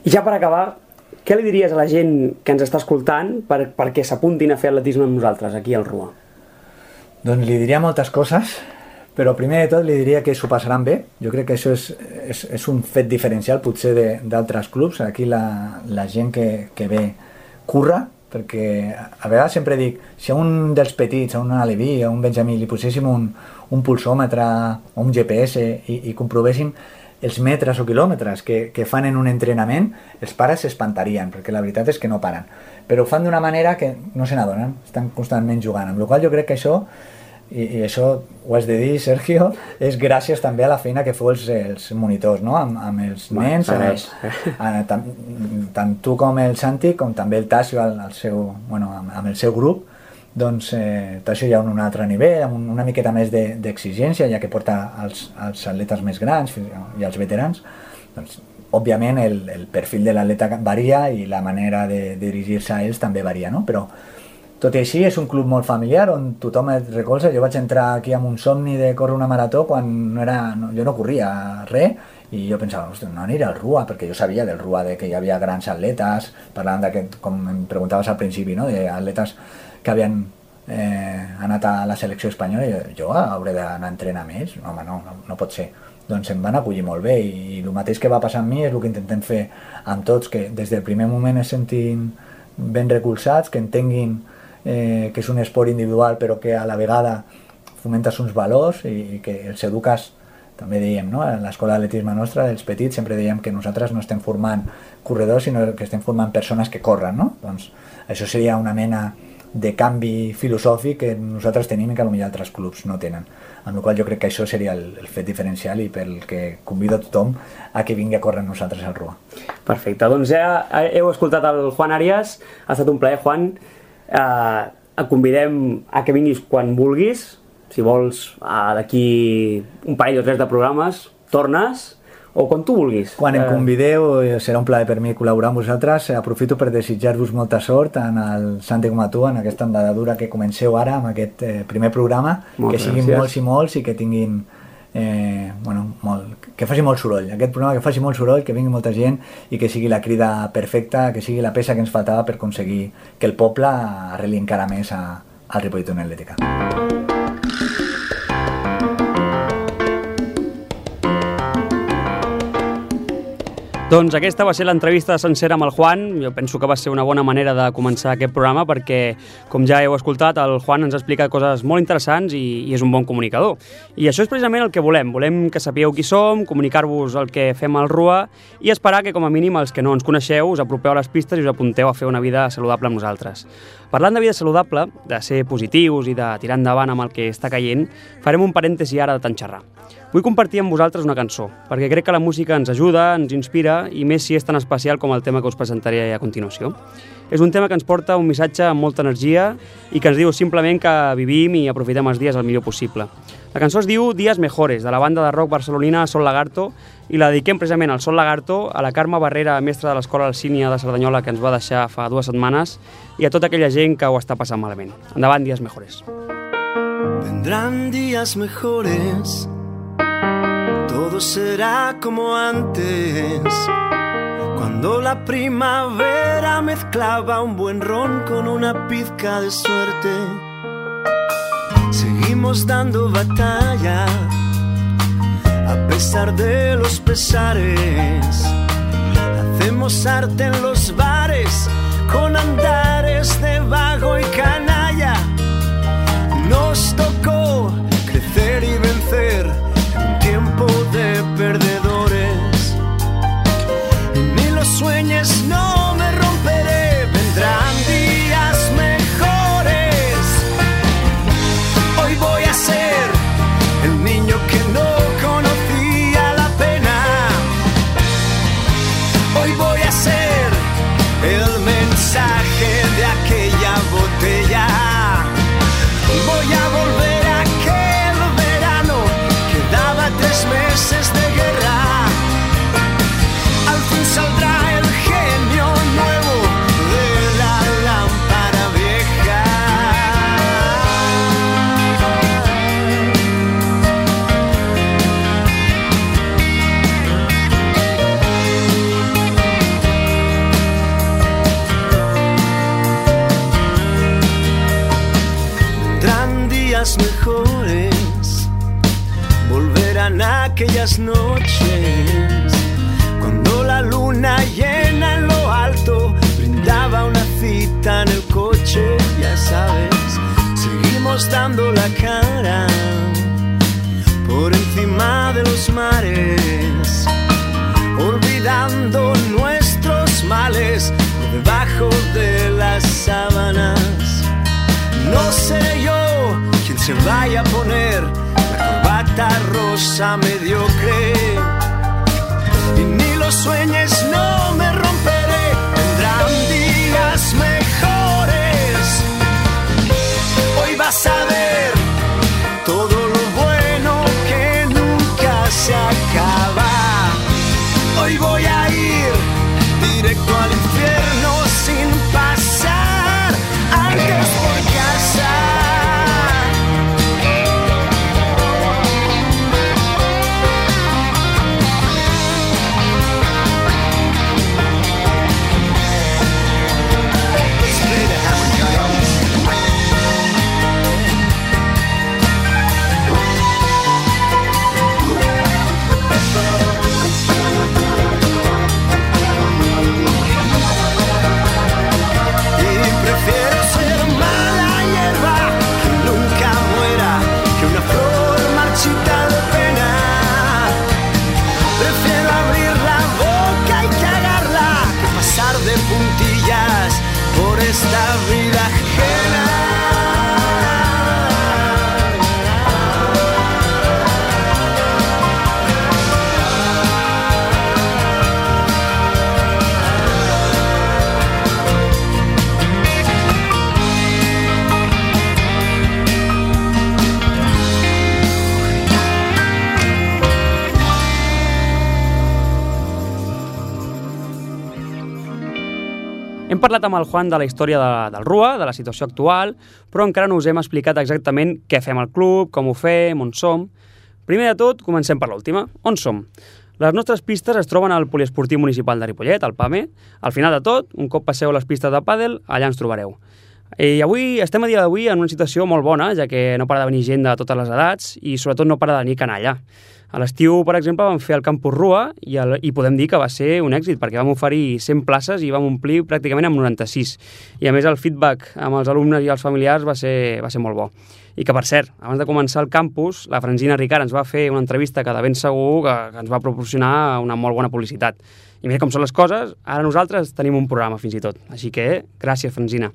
Speaker 1: I ja per acabar, què li diries a la gent que ens està escoltant per, perquè s'apuntin a fer atletisme amb nosaltres aquí al RUA?
Speaker 2: Doncs li diria moltes coses, però primer de tot li diria que s'ho passaran bé. Jo crec que això és, és, és un fet diferencial potser d'altres clubs. Aquí la, la gent que, que ve curra, perquè a vegades sempre dic, si a un dels petits, a un Aleví, a un Benjamí, li poséssim un, un pulsòmetre o un GPS i, i comprovéssim els metres o quilòmetres que, que fan en un entrenament, els pares s'espantarien, perquè la veritat és que no paren. Però ho fan d'una manera que no se n'adonen, estan constantment jugant. Amb la qual jo crec que això, i, i això ho has de dir, Sergio, és gràcies també a la feina que feu els, els monitors, no? amb, amb els nens, amb els, a, tant, tant tu com el Santi, com també el Tasio, el, el seu, bueno, amb, amb el seu grup, doncs eh, això ja un altre nivell, amb una miqueta més d'exigència, de, ja que porta els, els atletes més grans i els veterans, doncs, òbviament el, el perfil de l'atleta varia i la manera de, de dirigir-se a ells també varia, no? però tot i així és un club molt familiar on tothom et recolza. Jo vaig entrar aquí amb un somni de córrer una marató quan no era, no, jo no corria res i jo pensava, ostres, no aniré al RUA, perquè jo sabia del RUA de que hi havia grans atletes, parlant d'aquest, com em preguntaves al principi, no? d'atletes que havien eh, anat a la selecció espanyola i jo hauré d'anar a entrenar més no, home, no, no, no pot ser doncs em van acollir molt bé i el mateix que va passar amb mi és el que intentem fer amb tots, que des del primer moment es sentin ben recolzats, que entenguin eh, que és un esport individual però que a la vegada fomentes uns valors i, i que els eduques també dèiem, no? en l'escola d'atletisme nostra, dels petits, sempre dèiem que nosaltres no estem formant corredors, sinó que estem formant persones que corren, no? Doncs això seria una mena de canvi filosòfic que nosaltres tenim i que potser altres clubs no tenen. Amb la qual jo crec que això seria el, el fet diferencial i pel que convido a tothom a que vingui a córrer amb nosaltres al Rua.
Speaker 1: Perfecte, doncs ja heu escoltat el Juan Arias, ha estat un plaer, Juan. Eh, et convidem a que vinguis quan vulguis, si vols, uh, d'aquí un parell o tres de programes, tornes o quan tu vulguis.
Speaker 2: Quan em eh, convideu, eh, serà un plaer per mi col·laborar amb vosaltres. Aprofito per desitjar-vos molta sort en el Santi com a tu, en aquesta andadura que comenceu ara amb aquest eh, primer programa, Moltes que siguin gràcies. molts i molts i que tinguin eh, bueno, molt, que faci molt soroll, aquest programa que faci molt soroll, que vingui molta gent i que sigui la crida perfecta, que sigui la peça que ens faltava per aconseguir que el poble arreli encara més a, al Ripollet Atlètica.
Speaker 1: Doncs aquesta va ser l'entrevista sencera amb el Juan. Jo penso que va ser una bona manera de començar aquest programa perquè, com ja heu escoltat, el Juan ens explica coses molt interessants i, i és un bon comunicador. I això és precisament el que volem. Volem que sapigueu qui som, comunicar-vos el que fem al RUA i esperar que, com a mínim, els que no ens coneixeu, us apropeu a les pistes i us apunteu a fer una vida saludable amb nosaltres. Parlant de vida saludable, de ser positius i de tirar endavant amb el que està caient, farem un parèntesi ara de tant xerrar. Vull compartir amb vosaltres una cançó, perquè crec que la música ens ajuda, ens inspira, i més si és tan especial com el tema que us presentaré a continuació. És un tema que ens porta un missatge amb molta energia i que ens diu simplement que vivim i aprofitem els dies el millor possible. La cançó es diu Dies Mejores, de la banda de rock barcelonina Sol Lagarto, i la dediquem precisament al Sol Lagarto, a la Carme Barrera, mestra de l'Escola Alcínia de Cerdanyola, que ens va deixar fa dues setmanes, i a tota aquella gent que ho està passant malament. Endavant, Dies Mejores.
Speaker 3: Vendrán días mejores todo será como antes. Cuando la primavera mezclaba un buen ron con una pizca de suerte. Seguimos dando batalla a pesar de los pesares. Hacemos arte en los bares con andares de dando la cara por encima de los mares, olvidando nuestros males por debajo de las sábanas. No sé yo quién se vaya a poner corbata rosa mediocre. Y ni los sueños
Speaker 1: Hem parlat amb el Juan de la història de, del RUA, de la situació actual, però encara no us hem explicat exactament què fem al club, com ho fem, on som... Primer de tot, comencem per l'última. On som? Les nostres pistes es troben al Poliesportiu Municipal de Ripollet, al PAME. Al final de tot, un cop passeu les pistes de pàdel, allà ens trobareu. I avui estem a dia d'avui en una situació molt bona, ja que no para de venir gent de totes les edats i sobretot no para de venir canalla. A l'estiu, per exemple, vam fer el Campus Rua i, el, i podem dir que va ser un èxit perquè vam oferir 100 places i vam omplir pràcticament amb 96. I a més el feedback amb els alumnes i els familiars va ser, va ser molt bo. I que, per cert, abans de començar el campus, la Francina Ricard ens va fer una entrevista que de ben segur que, que ens va proporcionar una molt bona publicitat. I mira com són les coses, ara nosaltres tenim un programa fins i tot. Així que, gràcies, Francina.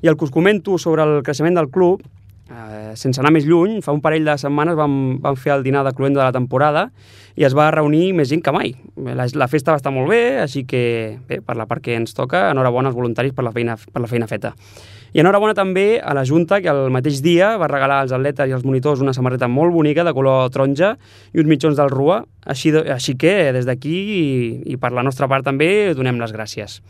Speaker 1: I el que us comento sobre el creixement del club Eh, sense anar més lluny, fa un parell de setmanes vam, vam fer el dinar de cluent de la temporada i es va reunir més gent que mai. La, la festa va estar molt bé, així que, bé, per la part que ens toca, enhorabona als voluntaris per la feina, per la feina feta. I enhorabona també a la Junta, que el mateix dia va regalar als atletes i als monitors una samarreta molt bonica de color taronja i uns mitjons del Rua, així, així que des d'aquí i, i per la nostra part també donem les gràcies.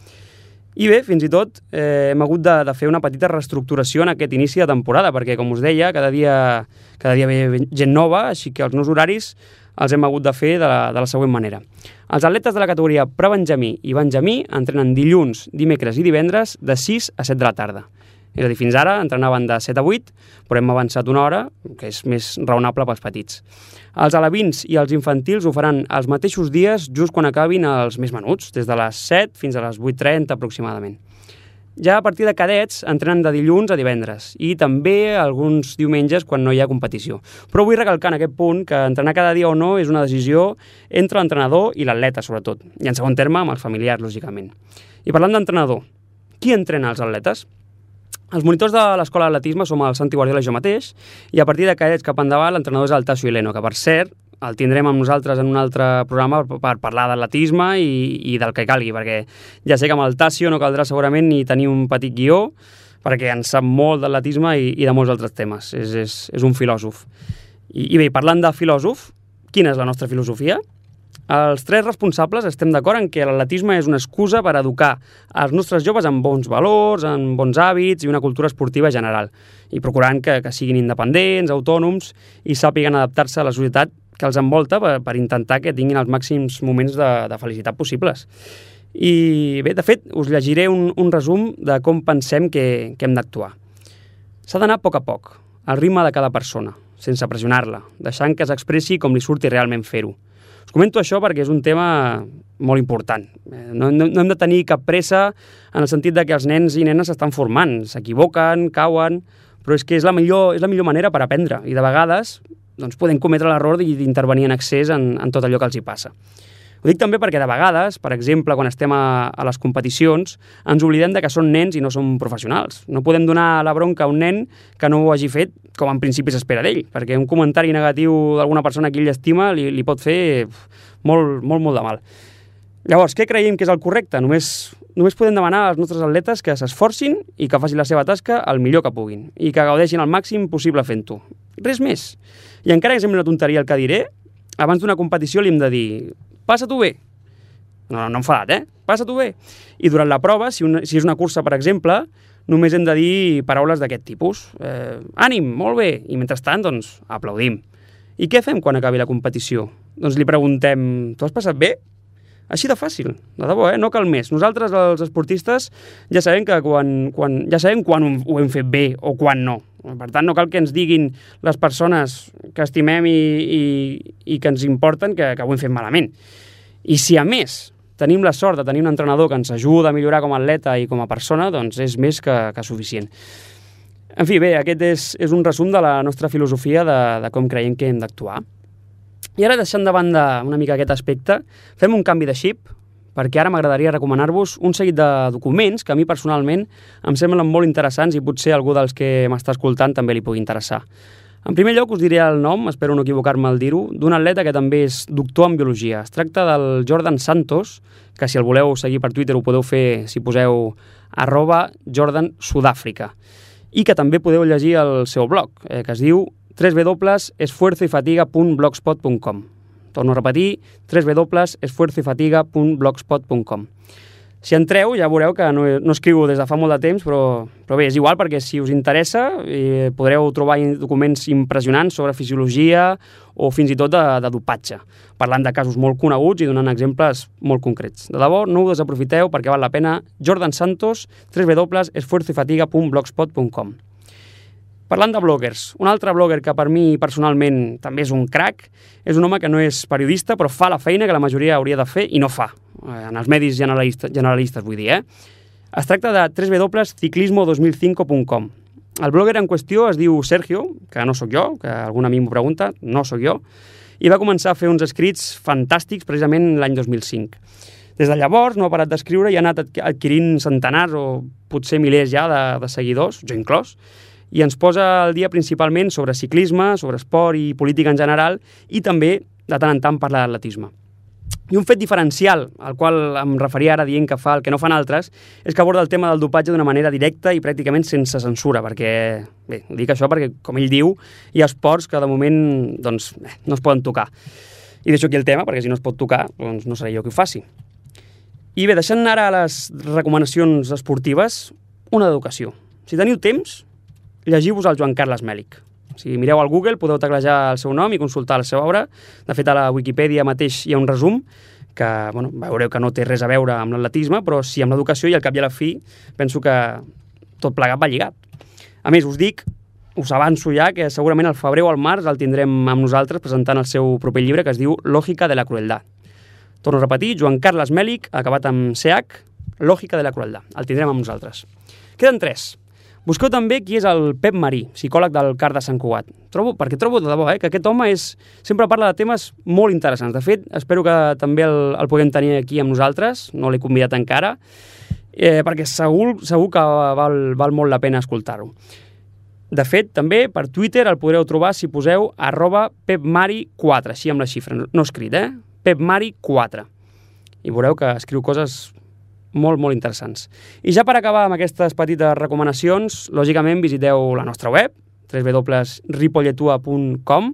Speaker 1: I bé, fins i tot eh, hem hagut de, de fer una petita reestructuració en aquest inici de temporada, perquè, com us deia, cada dia, cada dia ve gent nova, així que els nous horaris els hem hagut de fer de la, de la següent manera. Els atletes de la categoria pre-Benjamí i Benjamí entrenen dilluns, dimecres i divendres de 6 a 7 de la tarda. És a dir, fins ara entrenaven de 7 a 8, però hem avançat una hora, que és més raonable pels petits. Els alevins i els infantils ho faran els mateixos dies just quan acabin els més menuts, des de les 7 fins a les 8.30 aproximadament. Ja a partir de cadets entrenen de dilluns a divendres i també alguns diumenges quan no hi ha competició. Però vull recalcar en aquest punt que entrenar cada dia o no és una decisió entre l'entrenador i l'atleta, sobretot, i en segon terme amb els familiars, lògicament. I parlant d'entrenador, qui entrena els atletes? Els monitors de l'escola d'atletisme som el Santi Guardiola i jo mateix, i a partir de cadets cap endavant l'entrenador és el Tasso Hileno, que per cert el tindrem amb nosaltres en un altre programa per, parlar d'atletisme i, i del que calgui, perquè ja sé que amb el Tassio no caldrà segurament ni tenir un petit guió, perquè en sap molt d'atletisme i, i de molts altres temes. És, és, és un filòsof. I, I bé, parlant de filòsof, quina és la nostra filosofia? Els tres responsables estem d'acord en que l'atletisme és una excusa per educar els nostres joves en bons valors, en bons hàbits i una cultura esportiva general, i procurant que, que siguin independents, autònoms i sàpiguen adaptar-se a la societat que els envolta per, per intentar que tinguin els màxims moments de, de felicitat possibles. I bé, de fet, us llegiré un, un resum de com pensem que, que hem d'actuar. S'ha d'anar a poc a poc, al ritme de cada persona, sense pressionar-la, deixant que s'expressi com li surti realment fer-ho us comento això perquè és un tema molt important. Eh, no, no, no hem de tenir cap pressa en el sentit de que els nens i nenes s'estan formant, s'equivoquen, cauen, però és que és la millor, és la millor manera per aprendre i de vegades doncs, podem cometre l'error d'intervenir en excés en, en tot allò que els hi passa. Ho dic també perquè de vegades, per exemple, quan estem a, a les competicions, ens oblidem de que són nens i no són professionals. No podem donar la bronca a un nen que no ho hagi fet com en principi s'espera d'ell, perquè un comentari negatiu d'alguna persona que ell estima li, li pot fer molt, molt, molt de mal. Llavors, què creiem que és el correcte? Només, només podem demanar als nostres atletes que s'esforcin i que facin la seva tasca el millor que puguin i que gaudeixin al màxim possible fent-ho. Res més. I encara que sembli una tonteria el que diré, abans d'una competició li hem de dir passa-t'ho bé. No, no, enfadat, eh? Passa-t'ho bé. I durant la prova, si, una, si és una cursa, per exemple, només hem de dir paraules d'aquest tipus. Eh, ànim, molt bé. I mentrestant, doncs, aplaudim. I què fem quan acabi la competició? Doncs li preguntem, t'ho has passat bé? Així de fàcil, de debò, eh? no cal més. Nosaltres, els esportistes, ja sabem que quan, quan, ja sabem quan ho hem fet bé o quan no. Per tant, no cal que ens diguin les persones que estimem i, i, i que ens importen que, que ho hem fet malament. I si a més tenim la sort de tenir un entrenador que ens ajuda a millorar com a atleta i com a persona, doncs és més que, que suficient. En fi, bé, aquest és, és un resum de la nostra filosofia de, de com creiem que hem d'actuar. I ara, deixant de banda una mica aquest aspecte, fem un canvi de xip, perquè ara m'agradaria recomanar-vos un seguit de documents que a mi personalment em semblen molt interessants i potser algú dels que m'està escoltant també li pugui interessar. En primer lloc us diré el nom, espero no equivocar-me al dir-ho, d'un atleta que també és doctor en biologia. Es tracta del Jordan Santos, que si el voleu seguir per Twitter ho podeu fer si poseu arroba Jordan Sudàfrica i que també podeu llegir el seu blog, eh, que es diu www.esfuerzoyfatiga.blogspot.com Torno a repetir, www.esfuerzoyfatiga.blogspot.com Si entreu ja veureu que no, no escriu des de fa molt de temps, però, però bé, és igual perquè si us interessa eh, podreu trobar documents impressionants sobre fisiologia o fins i tot de, de dopatge, parlant de casos molt coneguts i donant exemples molt concrets. De debò, no ho desaprofiteu perquè val la pena. Jordan Santos, www.esfuerzofatiga.blogspot.com Parlant de bloggers, un altre blogger que per mi personalment també és un crack, és un home que no és periodista però fa la feina que la majoria hauria de fer i no fa, eh, en els medis generalistes, generalistes vull dir, eh? Es tracta de www.ciclismo2005.com. El blogger en qüestió es diu Sergio, que no sóc jo, que algun amic m'ho pregunta, no sóc jo, i va començar a fer uns escrits fantàstics precisament l'any 2005. Des de llavors no ha parat d'escriure i ha anat adquirint centenars o potser milers ja de, de seguidors, jo inclòs, i ens posa al dia principalment sobre ciclisme, sobre esport i política en general i també de tant en tant parla d'atletisme. I un fet diferencial, al qual em referia ara dient que fa el que no fan altres, és que aborda el tema del dopatge d'una manera directa i pràcticament sense censura, perquè, bé, dic això perquè, com ell diu, hi ha esports que de moment doncs, eh, no es poden tocar. I deixo aquí el tema, perquè si no es pot tocar, doncs no seré jo qui ho faci. I bé, deixant ara les recomanacions esportives, una d'educació. Si teniu temps, llegiu-vos el Joan Carles Mèlic. Si mireu al Google podeu teclejar el seu nom i consultar la seva obra. De fet, a la Wikipedia mateix hi ha un resum que bueno, veureu que no té res a veure amb l'atletisme, però sí amb l'educació i al cap i a la fi penso que tot plegat va lligat. A més, us dic, us avanço ja, que segurament al febrer o al març el tindrem amb nosaltres presentant el seu proper llibre que es diu Lògica de la crueldad. Torno a repetir, Joan Carles Mèlic, acabat amb CH, Lògica de la crueldad. El tindrem amb nosaltres. Queden tres. Busqueu també qui és el Pep Marí, psicòleg del CAR de Sant Cugat. Trobo, perquè trobo de debò eh, que aquest home és, sempre parla de temes molt interessants. De fet, espero que també el, el puguem tenir aquí amb nosaltres, no l'he convidat encara, eh, perquè segur, segur que val, val molt la pena escoltar-ho. De fet, també per Twitter el podreu trobar si poseu arroba pepmari4, així amb la xifra, no escrit, eh? pepmari4. I veureu que escriu coses molt, molt interessants. I ja per acabar amb aquestes petites recomanacions, lògicament visiteu la nostra web, www.ripolletua.com,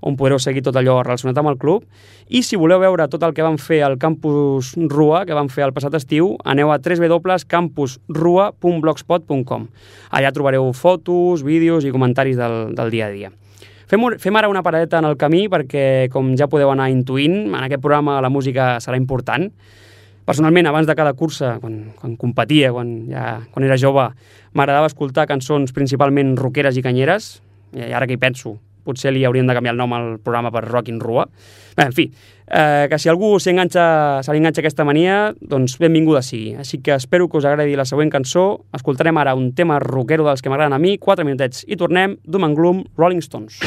Speaker 1: on podreu seguir tot allò relacionat amb el club. I si voleu veure tot el que vam fer al Campus Rua, que vam fer el passat estiu, aneu a www.campusrua.blogspot.com. Allà trobareu fotos, vídeos i comentaris del, del dia a dia. Fem, fem ara una paradeta en el camí perquè, com ja podeu anar intuint, en aquest programa la música serà important. Personalment, abans de cada cursa, quan, quan competia, quan, ja, quan era jove, m'agradava escoltar cançons principalment rockeres i canyeres, i ara que hi penso, potser li haurien de canviar el nom al programa per Rockin' Rua. Bé, en fi, eh, que si algú se li enganxa aquesta mania, doncs benvinguda sigui. Així que espero que us agradi la següent cançó. Escoltarem ara un tema rockero dels que m'agraden a mi, 4 minutets, i tornem, Doom and Gloom, Rolling Stones.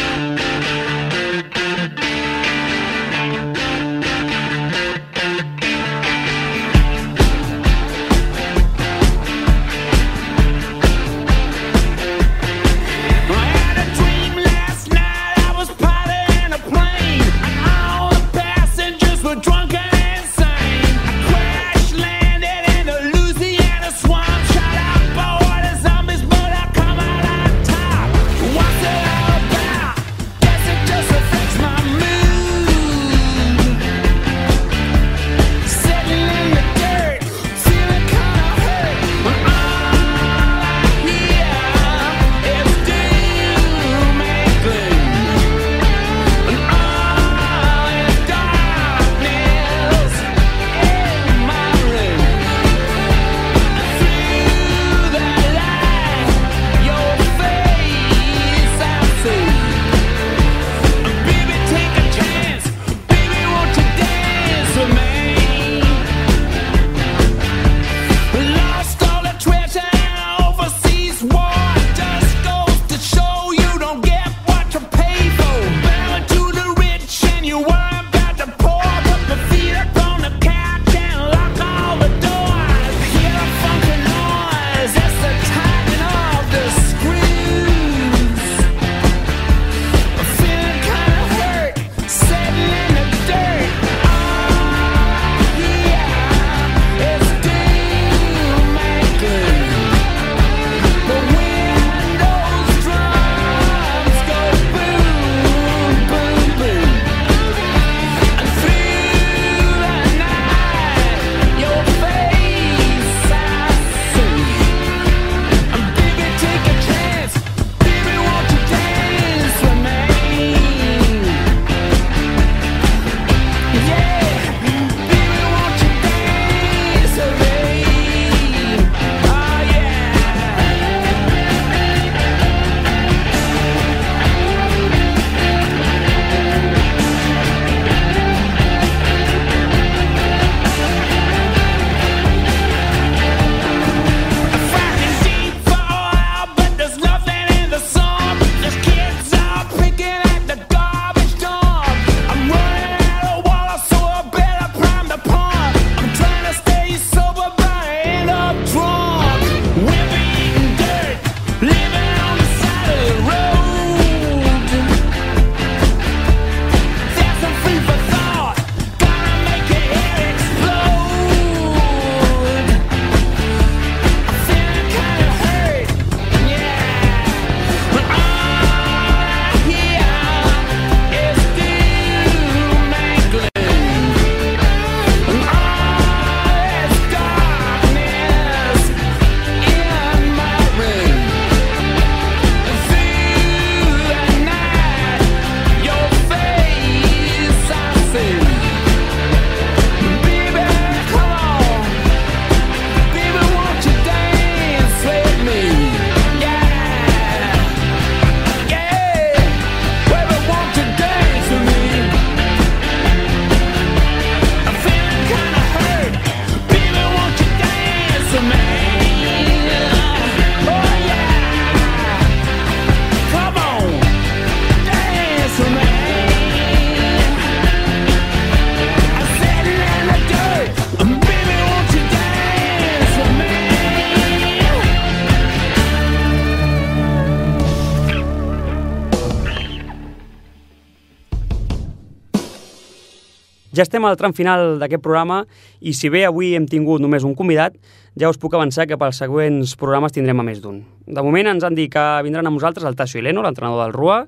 Speaker 1: Ja estem al tram final d'aquest programa i si bé avui hem tingut només un convidat, ja us puc avançar que pels següents programes tindrem a més d'un. De moment ens han dit que vindran amb nosaltres el Tasso Ileno, l'entrenador del RUA,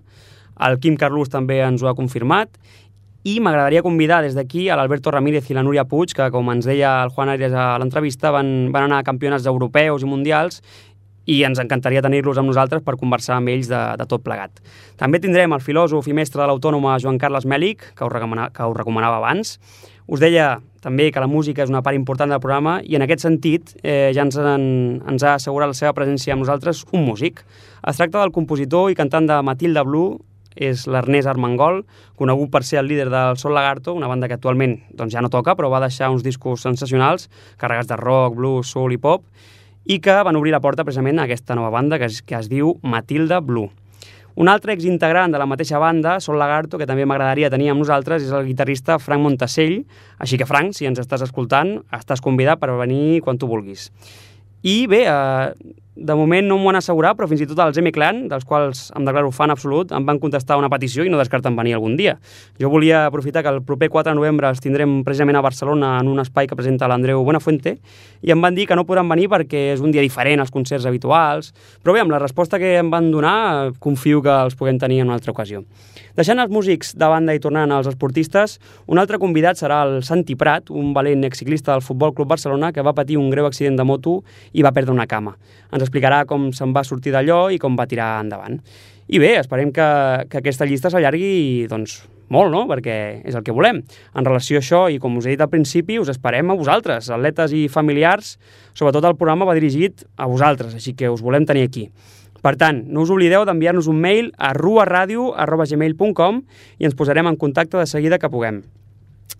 Speaker 1: el Quim Carlús també ens ho ha confirmat i m'agradaria convidar des d'aquí a l'Alberto Ramírez i la Núria Puig, que com ens deia el Juan Arias a l'entrevista, van, van anar a campionats europeus i mundials i ens encantaria tenir-los amb nosaltres per conversar amb ells de, de tot plegat. També tindrem el filòsof i mestre de l'autònoma Joan Carles Mèlic, que us, que us recomanava abans. Us deia també que la música és una part important del programa i en aquest sentit eh, ja ens, en, ens ha assegurat la seva presència amb nosaltres un músic. Es tracta del compositor i cantant de Matilda Blue, és l'Ernest Armengol, conegut per ser el líder del Sol Lagarto, una banda que actualment doncs, ja no toca, però va deixar uns discos sensacionals, carregats de rock, blues, soul i pop, i que van obrir la porta precisament a aquesta nova banda que es, que es diu Matilda Blue. Un altre exintegrant de la mateixa banda, Sol Lagarto, que també m'agradaria tenir amb nosaltres, és el guitarrista Frank Montasell. Així que, Frank, si ens estàs escoltant, estàs convidat per venir quan tu vulguis. I bé, eh, de moment no m'ho han assegurat, però fins i tot els M-Clan, dels quals em declaro fan absolut, em van contestar una petició i no descarten venir algun dia. Jo volia aprofitar que el proper 4 de novembre els tindrem precisament a Barcelona en un espai que presenta l'Andreu Buenafuente i em van dir que no podran venir perquè és un dia diferent als concerts habituals, però bé, amb la resposta que em van donar, confio que els puguem tenir en una altra ocasió. Deixant els músics de banda i tornant als esportistes, un altre convidat serà el Santi Prat, un valent exciclista del Futbol Club Barcelona que va patir un greu accident de moto i va perdre una cama. Ens explicarà com se'n va sortir d'allò i com va tirar endavant. I bé, esperem que, que aquesta llista s'allargui doncs, molt, no? perquè és el que volem. En relació a això, i com us he dit al principi, us esperem a vosaltres, atletes i familiars, sobretot el programa va dirigit a vosaltres, així que us volem tenir aquí. Per tant, no us oblideu d'enviar-nos un mail a ruaradio.gmail.com i ens posarem en contacte de seguida que puguem.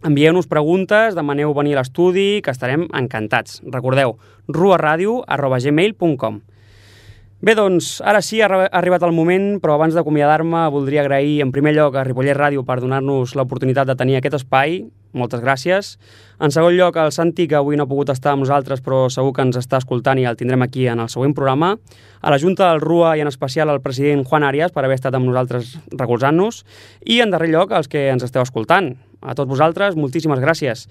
Speaker 1: Envieu-nos preguntes, demaneu venir a l'estudi, que estarem encantats. Recordeu, ruaradio.gmail.com Bé, doncs, ara sí, ha arribat el moment, però abans d'acomiadar-me voldria agrair en primer lloc a Ripollet Ràdio per donar-nos l'oportunitat de tenir aquest espai. Moltes gràcies. En segon lloc, al Santi, que avui no ha pogut estar amb nosaltres, però segur que ens està escoltant i el tindrem aquí en el següent programa. A la Junta del RUA i en especial al president Juan Arias per haver estat amb nosaltres recolzant-nos. I en darrer lloc, als que ens esteu escoltant. A tots vosaltres, moltíssimes gràcies.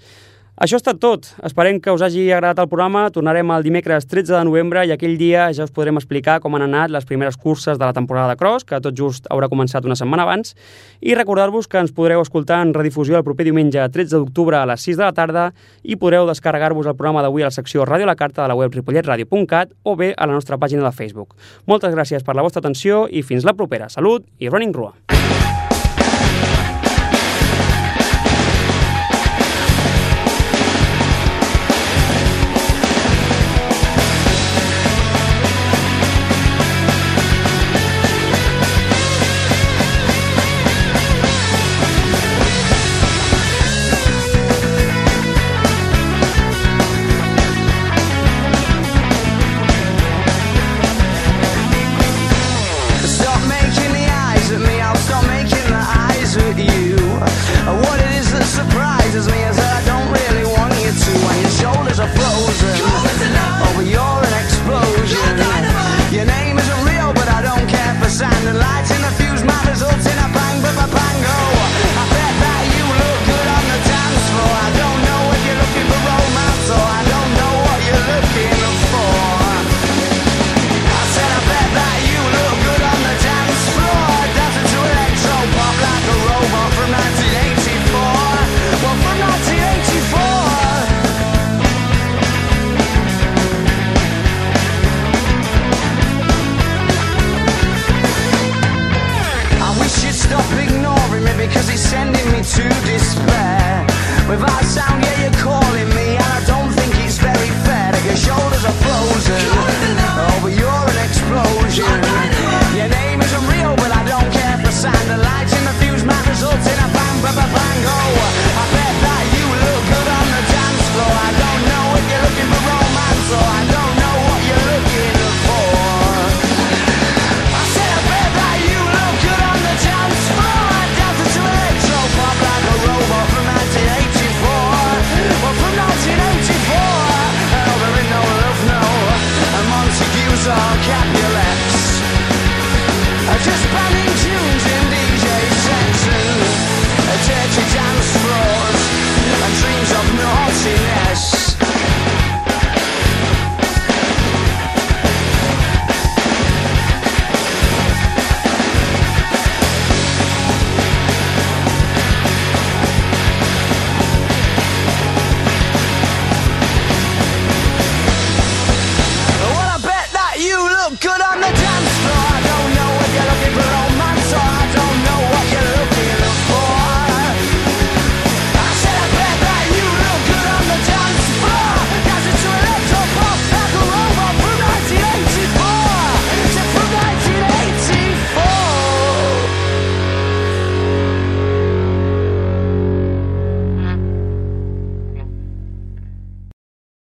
Speaker 1: Això ha estat tot. Esperem que us hagi agradat el programa. Tornarem el dimecres 13 de novembre i aquell dia ja us podrem explicar com han anat les primeres curses de la temporada de cross, que tot just haurà començat una setmana abans, i recordar-vos que ens podreu escoltar en redifusió el proper diumenge 13 d'octubre a les 6 de la tarda i podreu descarregar-vos el programa d'avui a la secció Ràdio la Carta de la web ripolletradio.cat o bé a la nostra pàgina de Facebook. Moltes gràcies per la vostra atenció i fins la propera. Salut i Running Rua!